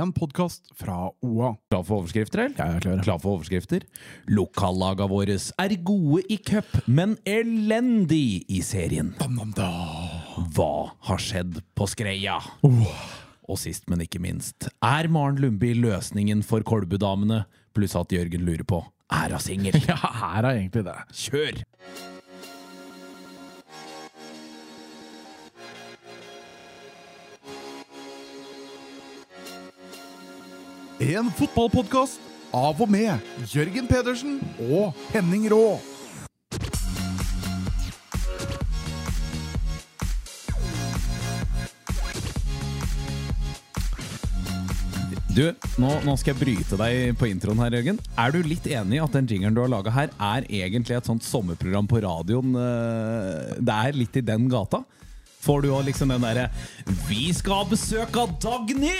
en podkast fra OA. Klar for overskrifter, eller? Jeg er klar. Klar for overskrifter. Lokallaga våre er gode i cup, men elendig i serien. Hva har skjedd på Skreia? Og sist, men ikke minst, er Maren Lundby løsningen for Kolbu-damene? Pluss at Jørgen lurer på er hun singel. Ja, er hun egentlig det. Kjør! En fotballpodkast av og med Jørgen Pedersen og Henning Rå. Du, nå, nå skal jeg bryte deg på introen her, Jørgen. Er du litt enig i at den jingeren du har laga her, er egentlig et sånt sommerprogram på radioen? eh, Det er litt i den gata? Får du òg liksom den derre 'Vi skal ha besøk av Dagny!'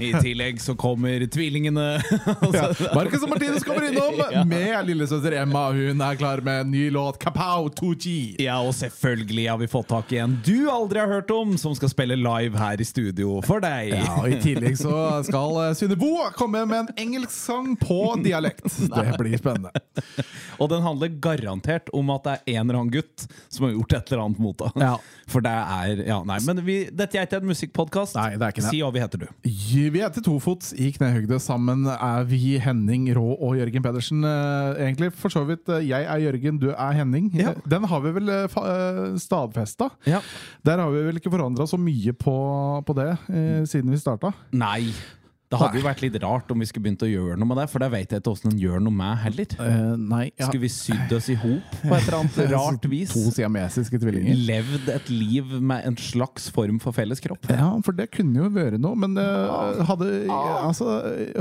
I tillegg så kommer tvillingene. Ja, Marcus og Martinus kommer innom Ja. med lillesøster Emma. Hun er klar med en ny låt, Kapow 2G. Ja, og selvfølgelig har vi fått tak i en du aldri har hørt om, som skal spille live her i studio for deg. Ja, og I tillegg så skal eh, Synne Bo komme med en engelsk sang på dialekt. Det blir spennende. Og den handler garantert om at det er en eller annen gutt som har gjort et eller annet mot deg. Ja. For det er Ja, nei, men vi, dette er ikke en musikkpodkast. Er. Si hva vi heter, du. Vi heter Tofots i knehøgde. Sammen er vi Henning Rå og Jørgen Pedersen. Eh, Egentlig for så vidt eh, jeg er Jørgen, du er Henning. Ja. Den har vi vel eh, eh, stadfesta. Ja. Der har vi vel ikke forandra så mye på, på det eh, siden vi starta. Nei. Det hadde Nei. jo vært litt rart om vi skulle begynt å gjøre noe med det, for det vet jeg ikke åssen en gjør noe med heller. Uh, nei, ja. Skulle vi sydd oss i hop på et eller annet rart vis? To siamesiske tvillinger. Levd et liv med en slags form for felles kropp? Ja, for det kunne jo vært noe, men uh, hadde, altså,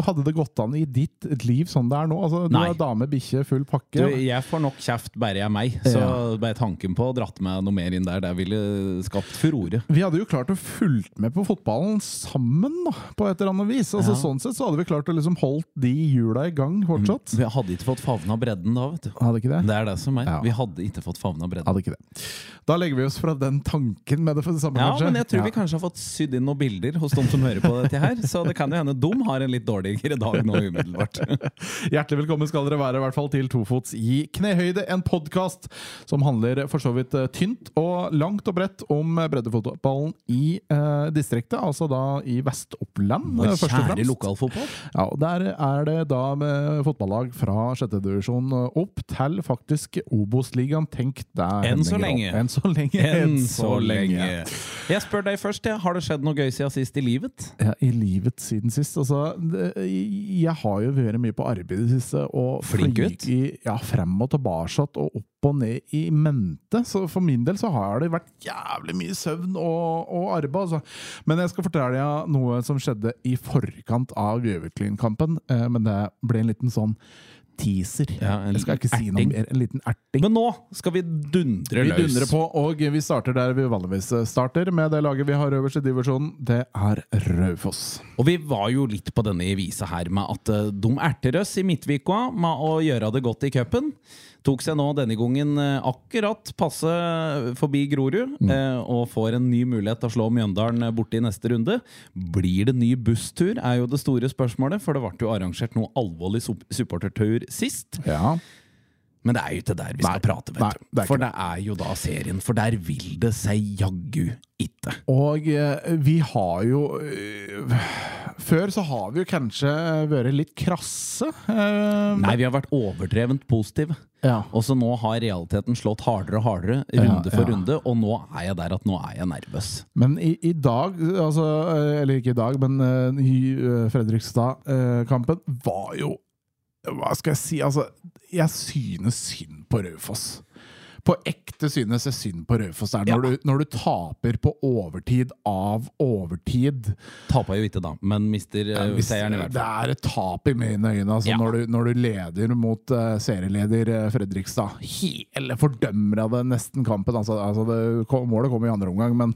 hadde det gått an i ditt liv sånn det er nå? Altså, du Nei. er dame, bikkje, full Du, pakke. jeg får nok kjeft bare jeg er meg, så Ja. bare tanken på å dratt meg noe mer inn der, det ville skapt furore. Vi hadde jo klart å fulgt med på fotballen sammen, da, på et eller annet vis. Altså, Ja. Sånn sett så hadde vi klart å liksom holdt de hjula i gang fortsatt. Vi hadde ikke fått favna bredden da, vet du. Hadde ikke det? Det er det som er. Ja. Vi hadde ikke fått favna bredden. Hadde ikke det. Da legger vi oss fra den tanken med det for det samme, Ja, kanskje. men jeg tror vi kanskje har fått sydd inn noen bilder hos de som hører på dette her. Så det kan jo hende de har en litt dårligere dag nå umiddelbart. Hjertelig velkommen skal dere være i hvert fall til Tofots i knehøyde, en podkast som handler for så vidt eh, tynt og langt og bredt om breddefotballen i eh, distriktet, altså da i Vest-Oppland, eh, først og kjære fremst. lokalfotball. Ja, og Der er det da med fotballag fra sjettedivisjon opp til faktisk Obos-ligaen. Tenk deg, Enn så lenge. Enn så lenge. Enn så lenge. Jeg spør deg først, ja. har det skjedd noe gøy siden sist i livet? Ja, I livet siden sist. Altså, det, jeg har jo vært mye på arbeid i det siste. Og Flink gutt. Ja, frem og tilbake og opp og ned i mente. Så for min del så har det vært jævlig mye søvn og, og arbeid. Altså. Men jeg skal fortelle deg noe som skjedde i forkant av Gjøviklyn-kampen. Eh, men det ble en liten sånn teaser. Ja, en jeg skal ikke si noe mer. En liten erting. Men nå skal vi dundre løs! Vi dundrer på, og vi starter der vi vanligvis starter, med det laget vi har øverst i divisjonen. Det er Raufoss. Og vi var jo litt på denne visa her med at eh, de erter oss i Midtvika med å gjøre det godt i cupen. Tok seg nå denne gangen eh, akkurat passe forbi Grorud, eh, og får en ny mulighet til å slå Mjøndalen eh, borte i neste runde. Blir det ny busstur, er jo det store spørsmålet, for det ble jo arrangert noe alvorlig sup- supportertur sist. Ja. Men det er jo ikke der vi skal Nei, prate, vet du. det for det er jo da serien, for der vil det seg jaggu ikke. Og eh, vi har jo eh, Før så har vi jo kanskje vært litt krasse. eh, Nei, vi har vært overdrevent positive. Ja. Og så nå har realiteten slått hardere og hardere, Ja, runde for ja. runde, og nå er jeg der at nå er jeg nervøs. Men i, i dag, altså, eller ikke i dag, men eh, Fredrikstad-kampen var jo Hva skal jeg si? Altså, jeg synes synd på Raufoss. På ekte synes jeg synd på Raufoss. Når, du, når du taper på overtid av overtid. Tapa jo ikke, da, men mister ja, Hvis- seieren i hvert Det er et tap i mine øyne altså, Ja. når, du, når du leder mot uh, serieleder eh, Fredrikstad. Hele fordømmer av det nesten kampen. Altså, altså det, målet kom i andre omgang, men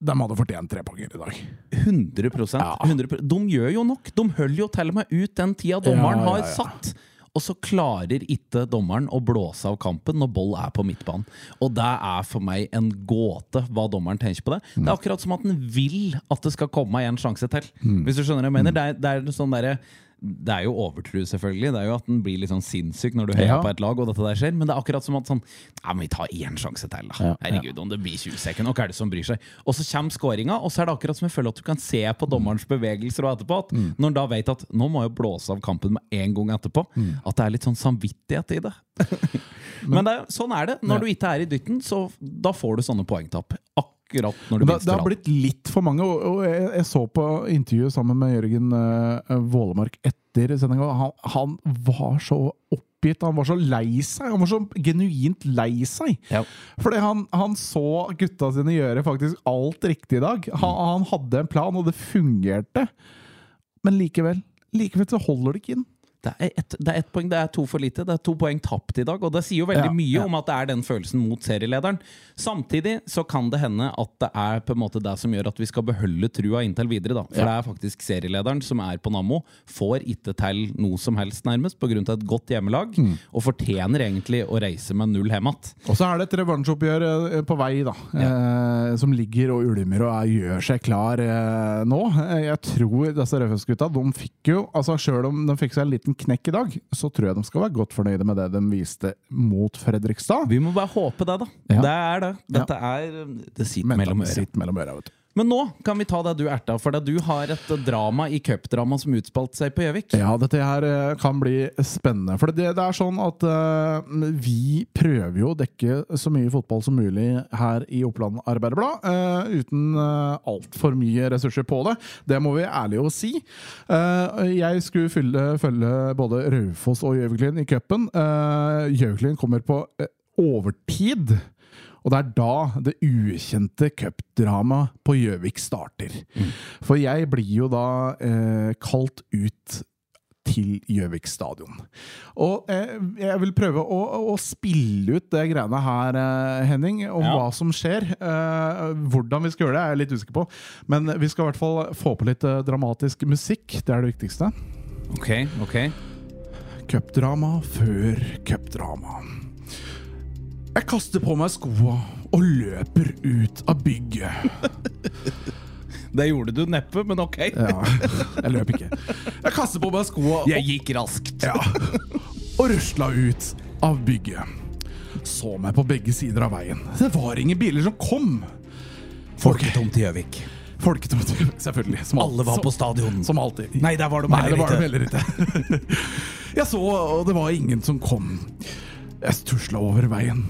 de hadde fortjent tre poenger i dag. 100, Ja. 100% De gjør jo nok! De holder jo til og med ut den tida dommeren har satt. og så klarer ikke dommeren å blåse av kampen når Boll er på midtbanen. Og det er for meg en gåte hva dommeren tenker på det. Det er akkurat som at han vil at det skal komme en sjanse til. Hvis du skjønner hva jeg mener. Det er, det er sånn derre det er jo overtro, selvfølgelig. Det er jo at den blir litt sånn sinnssyk når du heier Ja. på et lag, og dette der skjer. Men det er akkurat som at sånn Ja, men vi tar én sjanse til, da. Ja. Herregud, om det blir 20 sekunder, hva er det som bryr seg? Og så kommer skåringa, og så er det akkurat som jeg føler at du kan se på dommerens bevegelser og etterpå, at når han da vet at nå må jeg blåse av kampen med en gang etterpå, at det er litt sånn samvittighet i det. men det, er- sånn er det. Når Ja. du ikke er i dytten, så da får du sånne poengtap. Akkurat når du Det, minst det har det. blitt litt for mange, og, og jeg, jeg så på intervjuet sammen med Jørgen uh, Vålemark etter sendinga. Han, han var så oppgitt, han var så lei seg. Han var så genuint lei seg. Ja. Fordi han, han så gutta sine gjøre faktisk alt riktig i dag. Han, han hadde en plan, og det fungerte. Men likevel, likevel så holder det ikke inn. Det er, ett, det er ett poeng, det er to for lite. Det er to poeng tapt i dag. Og det sier jo veldig Ja, mye ja. om at det er den følelsen mot serielederen. Samtidig så kan det hende at det er på en måte det som gjør at vi skal beholde trua inntil videre. da. For Ja. det er faktisk serielederen som er på Nammo. Får ikke til noe som helst, nærmest, pga. et godt hjemmelag. Mm. Og fortjener egentlig å reise med null hjem igjen. Og så er det et revansjeoppgjør eh, på vei, da. Eh, som ligger og ulmer og er, gjør seg klar eh, nå. Eh, Jeg tror disse Raufoss-gutta de fikk jo altså Selv om de fikk seg en liten knekk i dag, så tror jeg de skal være godt fornøyde med det de viste mot Fredrikstad. Vi må bare håpe det, da. Ja. Det er det. Dette er Det sitter mellom øra. sitter mellom øra, vet du. Men nå kan vi ta det du erta, for du har et drama i cupdrama som utspalt seg på Gjøvik. Ja, dette her eh, kan bli spennende. For det, det er sånn at uh, vi prøver jo å dekke så mye fotball som mulig her i Oppland Arbeiderblad, uh, uten uh, altfor mye ressurser på det. Det må vi ærlig å si. Uh, jeg skulle fylle, følge både Raufoss og Gjøviklin i cupen. Gjøviklin kommer på overtid. Og det er da det ukjente cupdramaet på Gjøvik starter. For jeg blir jo da eh, kalt ut til Gjøvik stadion. Og eh, jeg vil prøve å, å spille ut det greiene her, eh, Henning, om Ja. hva som skjer. Eh, hvordan vi skal gjøre det, er jeg litt usikker på. Men vi skal i hvert fall få på litt eh, dramatisk musikk. Det er det viktigste. Ok, ok Cupdrama før cupdrama. Jeg kaster på meg skoa og løper ut av bygget. Det gjorde du neppe, men ok. Ja, jeg løp ikke. Jeg kaster på meg skoa Jeg gikk raskt. ja, og rusla ut av bygget. Så meg på begge sider av veien. Det var ingen biler som kom. Folketomt i Gjøvik. Folketomt, selvfølgelig. Som Alle var på stadion. Som alltid. Nei, der var de Nei, heller det var de heller ikke. Jeg så, og det var ingen som kom. Jeg tusla over veien.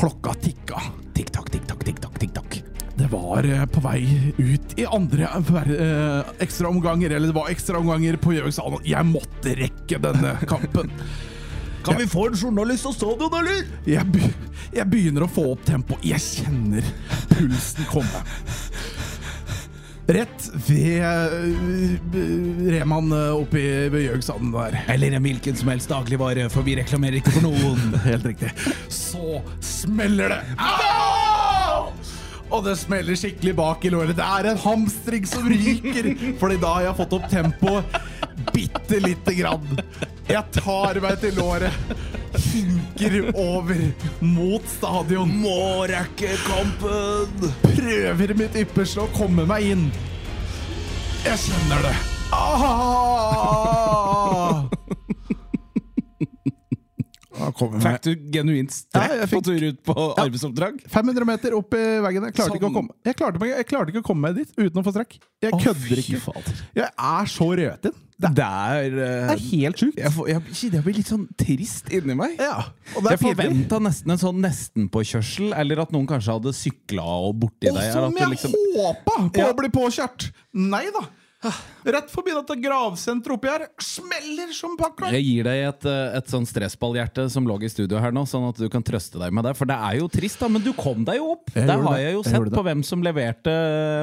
Klokka tikka. Tikk-takk, tikk-takk, tikk-takk, tikk-takk. Det var eh, på vei ut i andre eh, ekstraomganger, eller det var ekstraomganger på Gjøvik stadion. Jeg måtte rekke denne kampen. Kan vi få en journalist og stadion, eller? Jeg, be jeg begynner å få opp tempo. Jeg kjenner pulsen komme. Rett ved uh, Reman oppi oppe i- ved der. Eller en hvilken som helst dagligvare, for vi reklamerer ikke for noen. Helt riktig. Så smeller det. Ah! Og det smeller skikkelig bak i låret. Det er en hamstring som ryker! Fordi da har jeg fått opp tempoet bitte lite grann. Jeg tar meg til låret, hinker over mot stadion. Må rekke kampen! Prøver mitt ypperste å komme meg inn. Jeg kjenner det. Ah! Fikk du genuint Ja, strekk jeg på tur ut på arbeidsoppdrag? 500 meter opp i veggen. Jeg klarte, ikke, å Sånn. komme. Jeg, klarte, jeg klarte ikke å komme meg dit uten å få strekk. Jeg kødder ikke. fader. Jeg er så rødtinn. Det Det er, det er helt sjukt. jeg, får, jeg, jeg blir litt sånn trist inni meg. Ja, Jeg forventa nesten en sånn nestenpåkjørsel, eller at noen kanskje hadde sykla og borti Og deg. som jeg liksom, håpa på Ja. å bli påkjørt! Nei da. Rett forbi dette gravsenteret oppi her. Smeller som pakker. jeg gir deg et, eh, et sånn stressballhjerte som lå i studio her nå, sånn at du kan trøste deg med det. For det er jo trist, da, men du kom deg jo opp! Jeg Der har jeg jo Jeg sett på hvem som leverte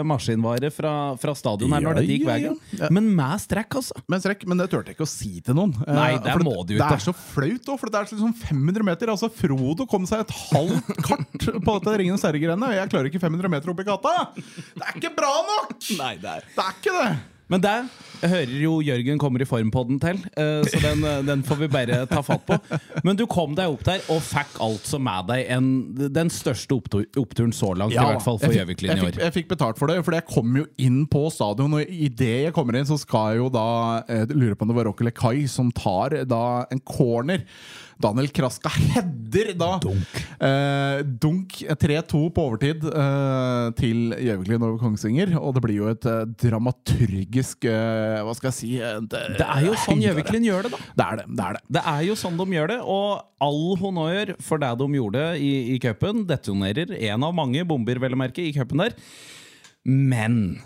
maskinvare fra, fra stadion her Ja, når det gikk ja, veien. ja. Men med strekk, altså! Men, strekk, men det turte jeg ikke å si til noen. Eh, Nei, det må du det ikke. er så flaut òg, for det er liksom 500 meter. Altså, Frodo kom seg et halvt kart på dette Ringenes herre-greiene, og jeg klarer ikke 500 meter opp i gata! Det er ikke bra nok! Nei, det er Det er ikke det! Men det, Jeg hører jo Jørgen kommer i form på den til, eh, så den, eh, den får vi bare ta fatt på. Men du kom deg opp der og fikk altså med deg en, den største oppturen så langt, i hvert fall for Gjøvik-linjen i år. Jeg fikk betalt for det, for jeg kom jo inn på stadion, og idet jeg kommer inn, så skal jeg jo da lure Lurer på om det var Rokkele Kai som tar da en corner. Daniel Kraska header da Dunk. Eh, dunk 3-2 på overtid eh, til Gjøviklin over Kongsvinger. Og det blir jo et eh, dramaturgisk eh, Hva skal jeg si det, Det er jo sånn Gjøviklin gjør det, da. Det er det. det er det. Det er jo sånn de gjør det, og all honnør for det de gjorde i, i cupen. Detonerer en av mange bomber, vel å merke, i cupen der. Men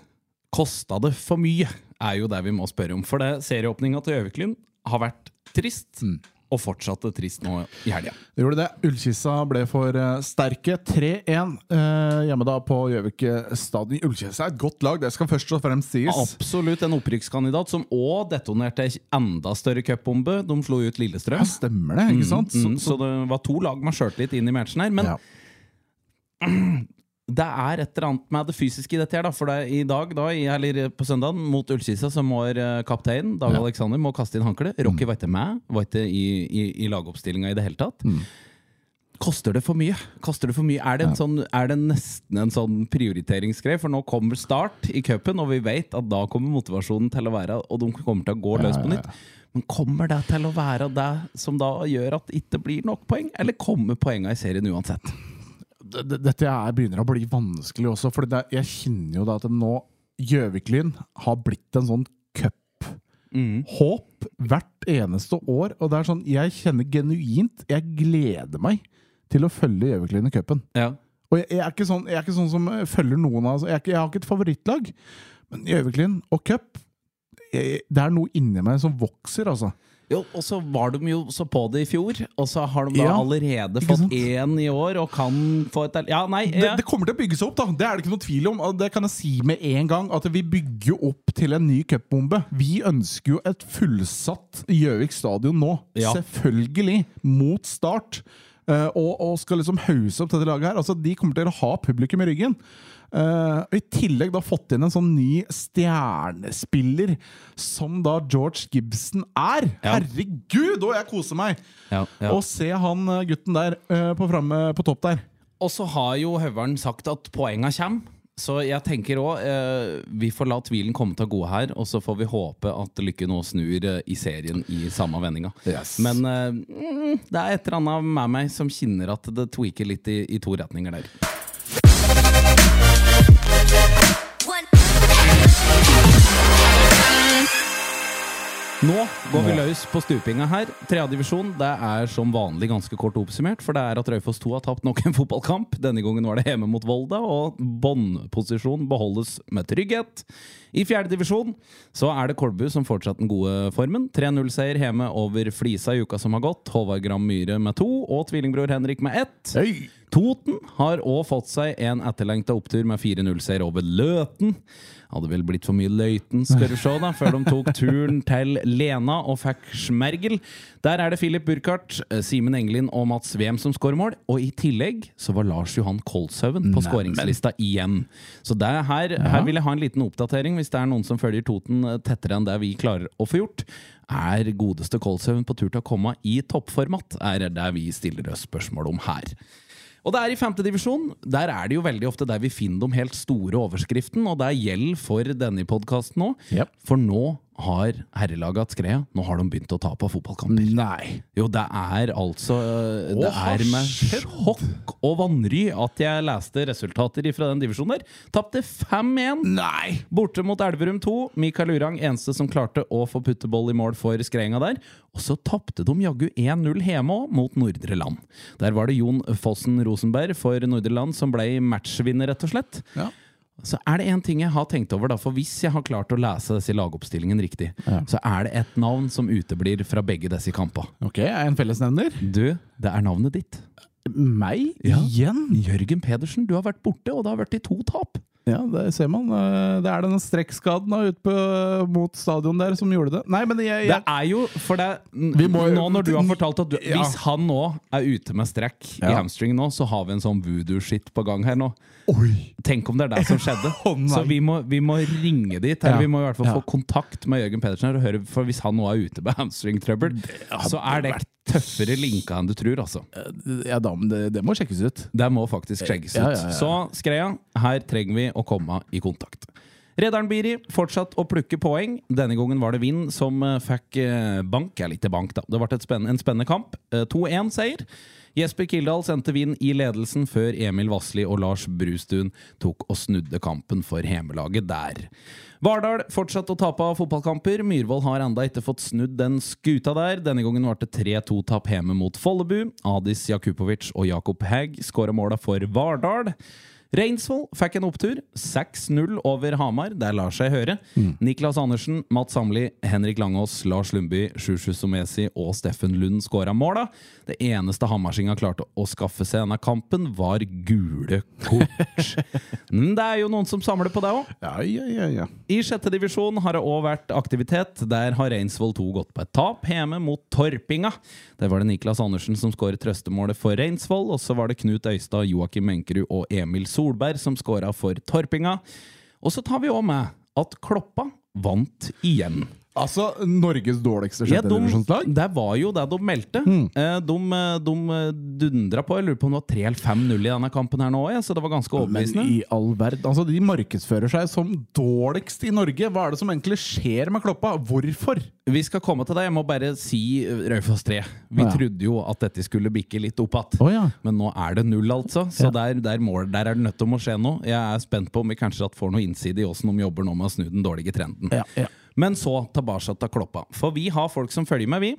kosta det for mye, er jo det vi må spørre om. For det serieåpninga til Gjøviklin har vært trist, og fortsatte trist nå i helga. Det gjorde det. Ullkissa ble for eh, sterke. 3-1 eh, hjemme da på Gjøvik stadion. Ullkissa er et godt lag, det skal først og fremst sies. Absolutt en opprykkskandidat som òg detonerte enda større cupbombe. De slo ut Lillestrøm. Ja, stemmer det, ikke sant? Mm, så det var to lag med sjøltillit inn i matchen her. Men ja. Det er et eller annet med det fysiske i dette her. Da. For det i dag, da, eller på søndagen, mot Ullkisa, så må eh, kapteinen Dag Ja. Alexander må kaste inn håndkleet. Rocky var ikke med, var ikke i, i, i lagoppstillinga i det hele tatt. Koster det for mye? Koster det for mye? Er det, en sånn, er det nesten en sånn prioriteringsgreie? For nå kommer start i cupen, og vi vet at da kommer motivasjonen til å være Og de kommer til å gå løs på nytt. Men kommer det til å være det som da gjør at det ikke blir nok poeng? Eller kommer poengene i serien uansett? Dette er, begynner å bli vanskelig også, for det, jeg kjenner jo da at nå Gjøviklyn har blitt en sånn cup-håp hvert eneste år. Og det er sånn, jeg kjenner genuint Jeg gleder meg til å følge Gjøviklyn i cupen. Ja. Og jeg, jeg, er ikke sånn, jeg er ikke sånn som følger noen av jeg, er jeg har ikke et favorittlag. Men Gjøviklyn og cup Det er noe inni meg som vokser, altså. Jo, og så var de jo så på det i fjor, og så har de da Ja, allerede fått én i år og kan få et Ja, nei Det, ja. det kommer til å bygge seg opp, da. Det er det ikke noe tvil om. Det kan jeg si med en gang. At vi bygger opp til en ny cupbombe. Vi ønsker jo et fullsatt Gjøvik stadion nå. Ja. Selvfølgelig. Mot start. Eh, og, og skal liksom hause opp dette laget her. Altså, De kommer til å ha publikum i ryggen. Og I tillegg da fått inn en sånn ny stjernespiller som da George Gibson er. Ja. Herregud, og jeg koser meg! Ja, ja. Og se han eh, gutten der uh, på, fremme, på topp der. Og så har jo Høveren sagt at poenga kommer. Så jeg tenker òg eh, vi får la tvilen komme til gode her, og så får vi håpe at Lykke nå snur eh, i serien i samme vendinga. Yes. Men eh, mm, det er et eller annet med meg som kjenner at det tweaker litt i, i to retninger der. Nå går vi løs på stupinga her. Tredjedivisjon er som vanlig ganske kort oppsummert. For det er at Raufoss 2 har tapt nok en fotballkamp. Denne gangen var det hjemme mot Volda, og båndposisjon beholdes med trygghet. I fjerdedivisjon så er det Kolbu som fortsatt den gode formen. 3-0-seier hjemme over Flisa i uka som har gått. Håvard Gram Myhre med to, og tvillingbror Henrik med ett. Hey. Toten har òg fått seg en etterlengta opptur med 4-0-seier over Løten. Hadde vel blitt for mye Løiten, skal du se, da, før de tok turen til Lena og fikk smergel. Der er det Filip Burkhardt, Simen Engelin og Mats Wem som skårer mål. Og i tillegg så var Lars Johan Kolshaugen på skåringslista igjen. Så her, her vil jeg ha en liten oppdatering, hvis det er noen som følger Toten tettere enn det vi klarer å få gjort. Er godeste Kolshaugen på tur til å komme i toppformat? Er det vi stiller oss spørsmål om her. Og det er i femtedivisjon. Der er det jo veldig ofte der vi finner de helt store overskriften, og det gjelder for denne podkasten òg. Yep. For nå har herrelaget hatt skreia. Nå har de begynt å ta på fotballkamper. Nei. Jo, det er altså øh, Det Hva er med sjokk og vanry at jeg leste resultater fra den divisjonen der. Tapte 5-1 Nei! borte mot Elverum 2. Mikael Urang eneste som klarte å få putteboll i mål for skreiinga der. Og så tapte de jaggu 1-0 hjemme òg, mot Nordre Land. Der var det Jon Fossen Rosenberg for Nordre Land som ble matchvinner, rett og slett. Ja. Så er det en ting jeg har tenkt over, da, for hvis jeg har klart å lese disse lagoppstillingen riktig, Ja. så er det et navn som uteblir fra begge disse kampene. Ok, er en fellesnevner? Du, det er navnet ditt. Meg? Ja. Igjen? Jørgen Pedersen, du har vært borte, og det har vært i to tap. Ja, det ser man. Eh, Det er denne strekkskaden da, ute på, mot stadion der som gjorde det. Nei, men jeg, Det er jo for det Vi må- Nå når du har fortalt at du, Ja. Hvis han nå er ute med strekk i hamstring nå, så har vi en sånn voodoo-shit på gang her nå. Oi! Tenk om det er det som skjedde. oh, så vi må, vi må ringe dit. Eller Ja. vi må i hvert fall Ja. få kontakt med Jørgen Pedersen her og høre, for hvis han nå er ute med hamstringtrøbbel, så er det tøffere linka enn du tror, altså. Ja, da, men det, det må sjekkes ut. Det må faktisk sjekkes ut. Ja, ja, ja. Så Skreia, her trenger vi å komme i kontakt. Rederen Biri fortsatt å plukke poeng. Denne gangen var det Vind som eh, fikk eh, bank. Ja, litt bank, da. Det ble et spenn- en spennende kamp. Eh, 2-1-seier. Jesper Kildahl sendte Vind i ledelsen før Emil Vassli og Lars Brustuen tok og snudde kampen for hjemmelaget der. Vardal fortsatte å tape av fotballkamper. Myhrvold har enda ikke fått snudd den skuta der. Denne gangen ble det 3-2-tap hjemme mot Follebu. Adis Jakupovic og Jakob Hegg skåra måla for Vardal. Reinsvoll fikk en opptur. 6-0 over Hamar. Det lar seg høre. Niklas Andersen, Mats Samli, Henrik Langås, Lars Lundby, Sjusju Somesi og Steffen Lund skåra måla. Det eneste Hamarsinga klarte å skaffe seg denne kampen, var gule kort. Men det er jo noen som samler på det òg. Ja, ja, ja, ja. I sjette divisjon har det òg vært aktivitet. Der har Reinsvoll 2 gått på et tap hjemme mot Torpinga. Der var det Niklas Andersen som skåret trøstemålet for Reinsvoll, og så var det Knut Øystad, Joakim Menkerud og Emil Solberg som skåra for Torpinga. Og så tar vi òg med at Kloppa vant igjen. Altså, Norges dårligste Ja, de, det var jo det de meldte. Mm. De, de dundra på. Jeg lurer på om det var 3 eller 5-0 i denne kampen her nå òg, så det var ganske Men i all verden Altså, De markedsfører seg som dårligst i Norge. Hva er det som egentlig skjer med Kloppa? Hvorfor? Vi skal komme til det. Jeg må bare si Raufoss 3. Vi Ja. trodde jo at dette skulle bikke litt opp igjen. oh, ja. Men nå er det null, altså. Så Ja. der, der, må, der er det nødt til å skje noe. Jeg er spent på om vi kanskje får noe innside i åssen de jobber nå med å snu den dårlige trenden. Ja, ja. Men så tilbake til Kloppa. For vi har folk som følger med, vi.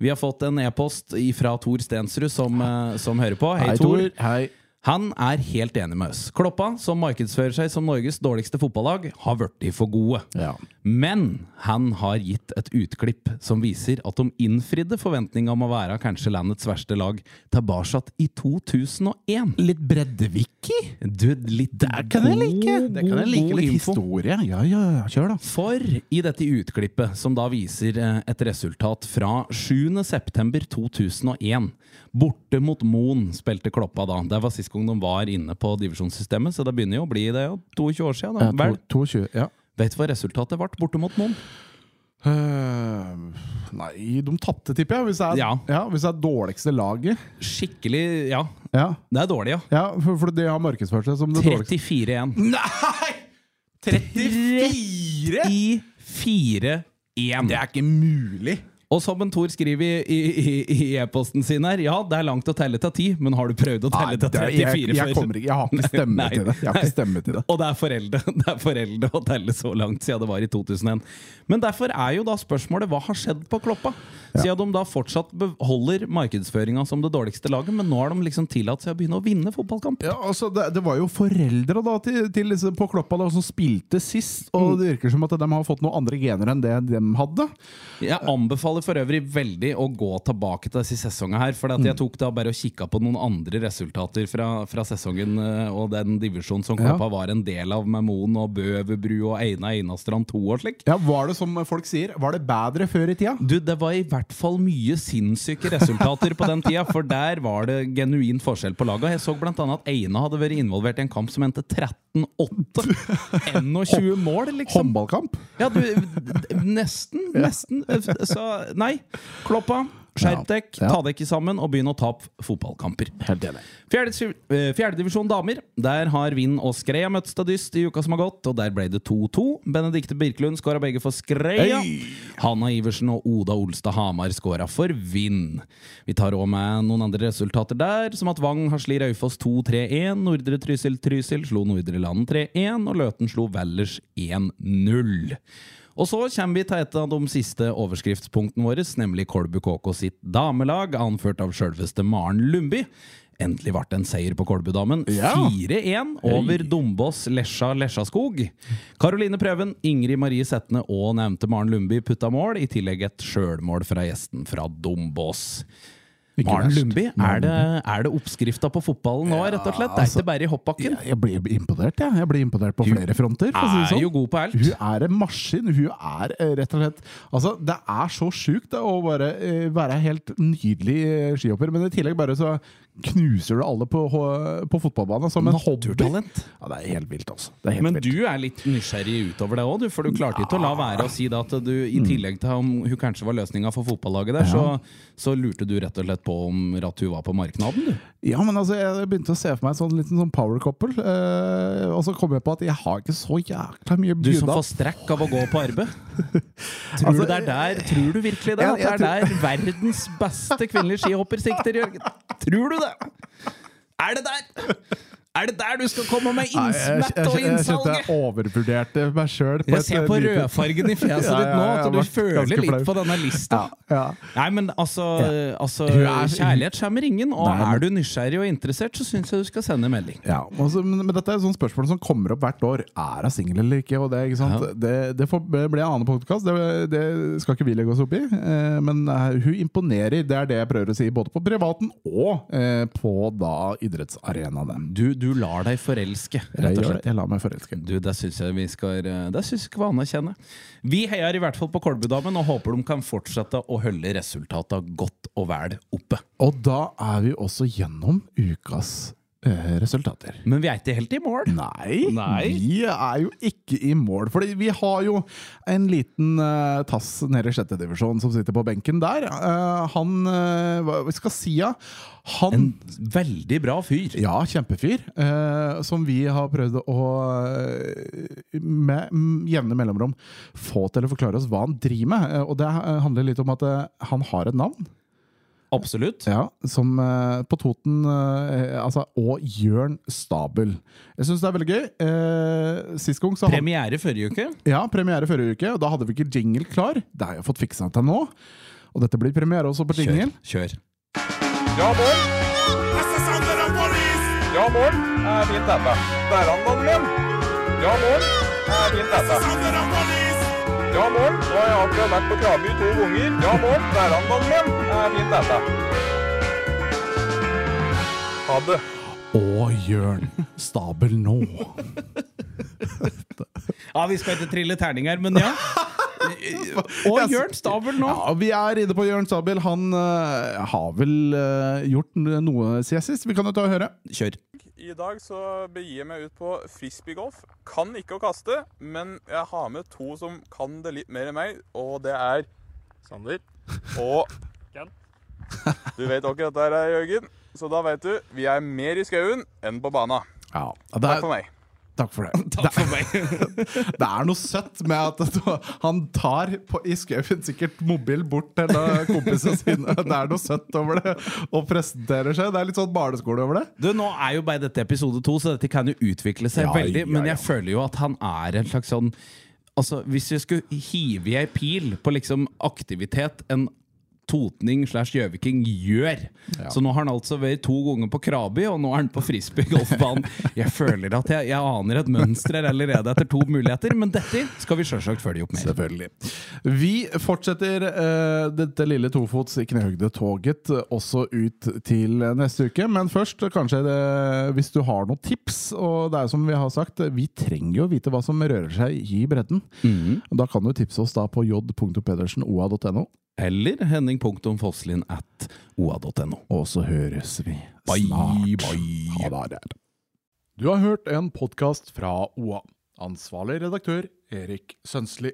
Vi har fått en e-post fra Tor Stensrud som, eh, som hører på. Hei, Tor. Hei. Han er helt enig med oss. Kloppa, som markedsfører seg som Norges dårligste fotballag, har blitt for gode. Ja. Men han har gitt et utklipp som viser at de innfridde forventninga om å være kanskje landets verste lag tilbake i 2001. Litt Breddeviki? Du, litt Det kan jeg like. Det kan jeg like Litt historie. Ja, ja, ja. Kjør, da. For i dette utklippet, som da viser eh, et resultat fra 7.9.2001 Borte mot Moen spilte Kloppa da. Det var sist gang de var inne på divisjonssystemet, så det begynner jo å bli det ja, 22 år siden. Da. Ja, Vel, to- 22. Ja. vet du hva resultatet ble borte mot Moen? Øh, nei, de tapte, tipper jeg. Hvis det er, Ja. hvis det er dårligste laget. Skikkelig Ja, Ja, det er dårlig, ja. ja for, for de har markedsført seg som det dårligste. 34-1. Nei! 34?! I 4-1. Det er ikke mulig! Og som en Tor skriver i- i i- i e-posten sin her, ja, det er langt å telle til 10, men har du prøvd å telle til det er- 34 jeg, jeg, kommer ikke, jeg har ikke stemme til det. Jeg har ikke stemme til det. Og det er foreldre Det er foreldre å telle så langt siden det var i 2001. Men derfor er jo da spørsmålet hva har skjedd på Kloppa? Siden de da fortsatt beholder markedsføringa som det dårligste laget, men nå har de liksom tillatt seg å begynne å vinne fotballkamp. Ja, altså det, det var jo foreldre da til, til på Kloppa da, som spilte sist, Mm. og det virker som at de har fått noen andre gener enn det de hadde. Jeg anbefaler for øvrig veldig å gå tilbake til disse sesongene her. For jeg tok da bare og kikka på noen andre resultater fra, fra sesongen eh, og den divisjonen som Ja. Var en del av, med Moen og Bøverbru og Eina Einastrand 2 og slik. Ja, Var det som folk sier, var det bedre før i tida? Du, Det var i hvert fall mye sinnssyke resultater på den tida, for der var det genuin forskjell på laga. Jeg så annet at Eina hadde vært involvert i en kamp som endte 13-8. 21 mål, liksom. Håndballkamp? Ja, du, nesten. Nesten. Så nei. Kloppa, skjerp Ja. dekk, Ja. ta dere sammen og begynn å tape fotballkamper. Fjerde, eh, Fjerdedivisjon damer. Der har Vind og Skreia møttes til dyst i uka som har gått, og der ble det 2-2. Benedikte Birkelund skåra begge for Skreia. Hey. Hanna Iversen og Oda Olstad Hamar skåra for Vind. Vi tar òg med noen andre resultater der, som at Vang Hasli Raufoss 2-3-1, Nordre Trysil Trysil slo Nordre Land 3-1, og Løten slo Vellers 1-0. Og så kommer vi til et av de siste overskriftspunktene våre, nemlig Kolbu KK sitt damelag, anført av sjølveste Maren Lundby. Endelig ble det en seier på Kolbudamen. Ja. 4-1 over Dombås Lesja Lesjaskog. Karoline Prøven, Ingrid Marie Setne og nevnte Maren Lundby putta mål, i tillegg et sjølmål fra gjesten fra Dombås. Maren. Lundby, er det, er det oppskrifta på fotballen nå, rett og slett? Det er altså, ikke bare i hoppbakken. Jeg, jeg blir imponert, jeg. Jeg blir imponert på flere fronter. For å si sånn. jo god på alt. Hun er en maskin. Hun er eh, rett og slett Altså, det er så sjukt å bare eh, være helt nydelig eh, skihopper, men i tillegg bare så knuser du alle på, på fotballbanen som en hobby. Ja, det er helt vilt, altså. Det helt Men vilt. du er litt nysgjerrig utover det òg, for du klarte ikke å la være å si det at du i tillegg til om hun kanskje var løsninga for fotballaget der, så, så lurte du rett og slett på om at hun var på marknaden, du. Ja, men altså, jeg begynte å se for meg en sånn liten sånn power couple, eh, og så kom jeg på at jeg har ikke så jækla mye Du som får strekk av å gå på arbeid. Tror Altså, du det er der Tror du virkelig det? Jeg- At det jeg er der verdens beste kvinnelige skihopper sikter, Jørgen? Tror du det? Er det der? Er det der du skal komme med jeg, jeg, innsmett og jeg, jeg kjente jeg overvurderte meg sjøl. Jeg ser på rødfargen i fjeset Ja, ditt nå at du føler litt flau. på denne lista. Ja, ja. Nei, men altså, altså er- Kjærlighet skjemmer ingen, og Nei, er du nysgjerrig og interessert, så syns jeg du skal sende melding. Ja, altså, men, men dette er et sånt spørsmål som kommer opp hvert år. Er hun singel eller ikke? Og det, ikke sant? Ja. det, det får, blir en annen podkast, det, det skal ikke vi legge oss opp i. Eh, men uh, hun imponerer, det er det jeg prøver å si, både på privaten og eh, på da idrettsarenaene. Du, du lar deg forelske, rett og slett. Jeg lar meg forelske. Du, Det syns jeg vi skal eh, Det synes jeg skal anerkjenne. Vi heier i hvert fall på Kolbudamen og håper de kan fortsette å holde resultatene godt og vel oppe. Og da er vi også gjennom ukas resultater. Men vi er ikke helt i mål. Nei, Nei. vi er jo ikke i mål. Fordi vi har jo en liten uh, tass nede i sjette divisjon som sitter på benken der. Uh, han uh, Hva vi skal si, ja? Han En veldig bra fyr. ja, kjempefyr. eh, som vi har prøvd å eh, med jevne mellomrom få til å forklare oss hva han driver med. Eh, og det eh, handler litt om at eh, han har et navn. Absolutt. Ja, som eh, på Toten eh, altså, Og Jørn Stabel. Jeg syns det er veldig gøy. Eh, sist gang så hadde Premiere forrige uke. ja, premiere forrige uke, og da hadde vi ikke jingle klar. Det har jeg fått fiksa til nå. Og dette blir premiere også på jingle. Kjør. kjør. Ja, mål. Ja, mål. Er fint dette. Der er han, Madeleine. Ja. Er fint dette. Ja, mål. Nå har jeg akkurat vært på Kraby to ganger. Ja, mål. Der er han, Madeleine. Er fint dette. Ha det. Å, Jørn Stabel nå. Ja, Vi skal ikke trille terninger, men ja. Og Jørn Stabel nå. Ja, Vi er inne på Jørn Stabel. Han uh, har vel uh, gjort noe siden sist. Vi kan jo ta og høre. Kjør. I dag så begir jeg meg ut på frisbeegolf. Kan ikke å kaste, men jeg har med to som kan det litt mer enn meg, og det er Sander og Ken. Du vet akkurat dette er, Jørgen, så da vet du vi er mer i skauen enn på bana. Ja, det Takk er, for meg. Takk for det. Takk for meg. Det er noe søtt med at han tar på, i skauen sikkert mobil bort til kompisene sine. Det er noe søtt over det, og presenterer seg. Det er litt sånn barneskole over det. Du, Nå er jo bare dette episode to, så dette kan jo utvikle seg Ja, veldig. ja, Men ja. jeg føler jo at han er en slags sånn Altså, Hvis jeg skulle hive i ei pil på liksom aktivitet en totning slash gjøviking gjør Ja. Så nå har han altså vært to ganger på Krabi, og nå er han på frisbee golfbanen. Jeg føler at jeg, jeg aner et mønster allerede etter to muligheter, men dette skal vi sjølsagt følge opp med. Selvfølgelig. Vi fortsetter uh, dette lille tofots knehøgde-toget også ut til neste uke. Men først, kanskje det, hvis du har noen tips, og det er som vi har sagt, vi trenger jo vite hva som rører seg i bredden. Da kan du tipse oss da på j.pedersenoa.no, Eller henning.fosslin at oa.no. og så høres vi snart. bye. bye. Du har hørt en podkast fra OA. Ansvarlig redaktør Erik Sønsli.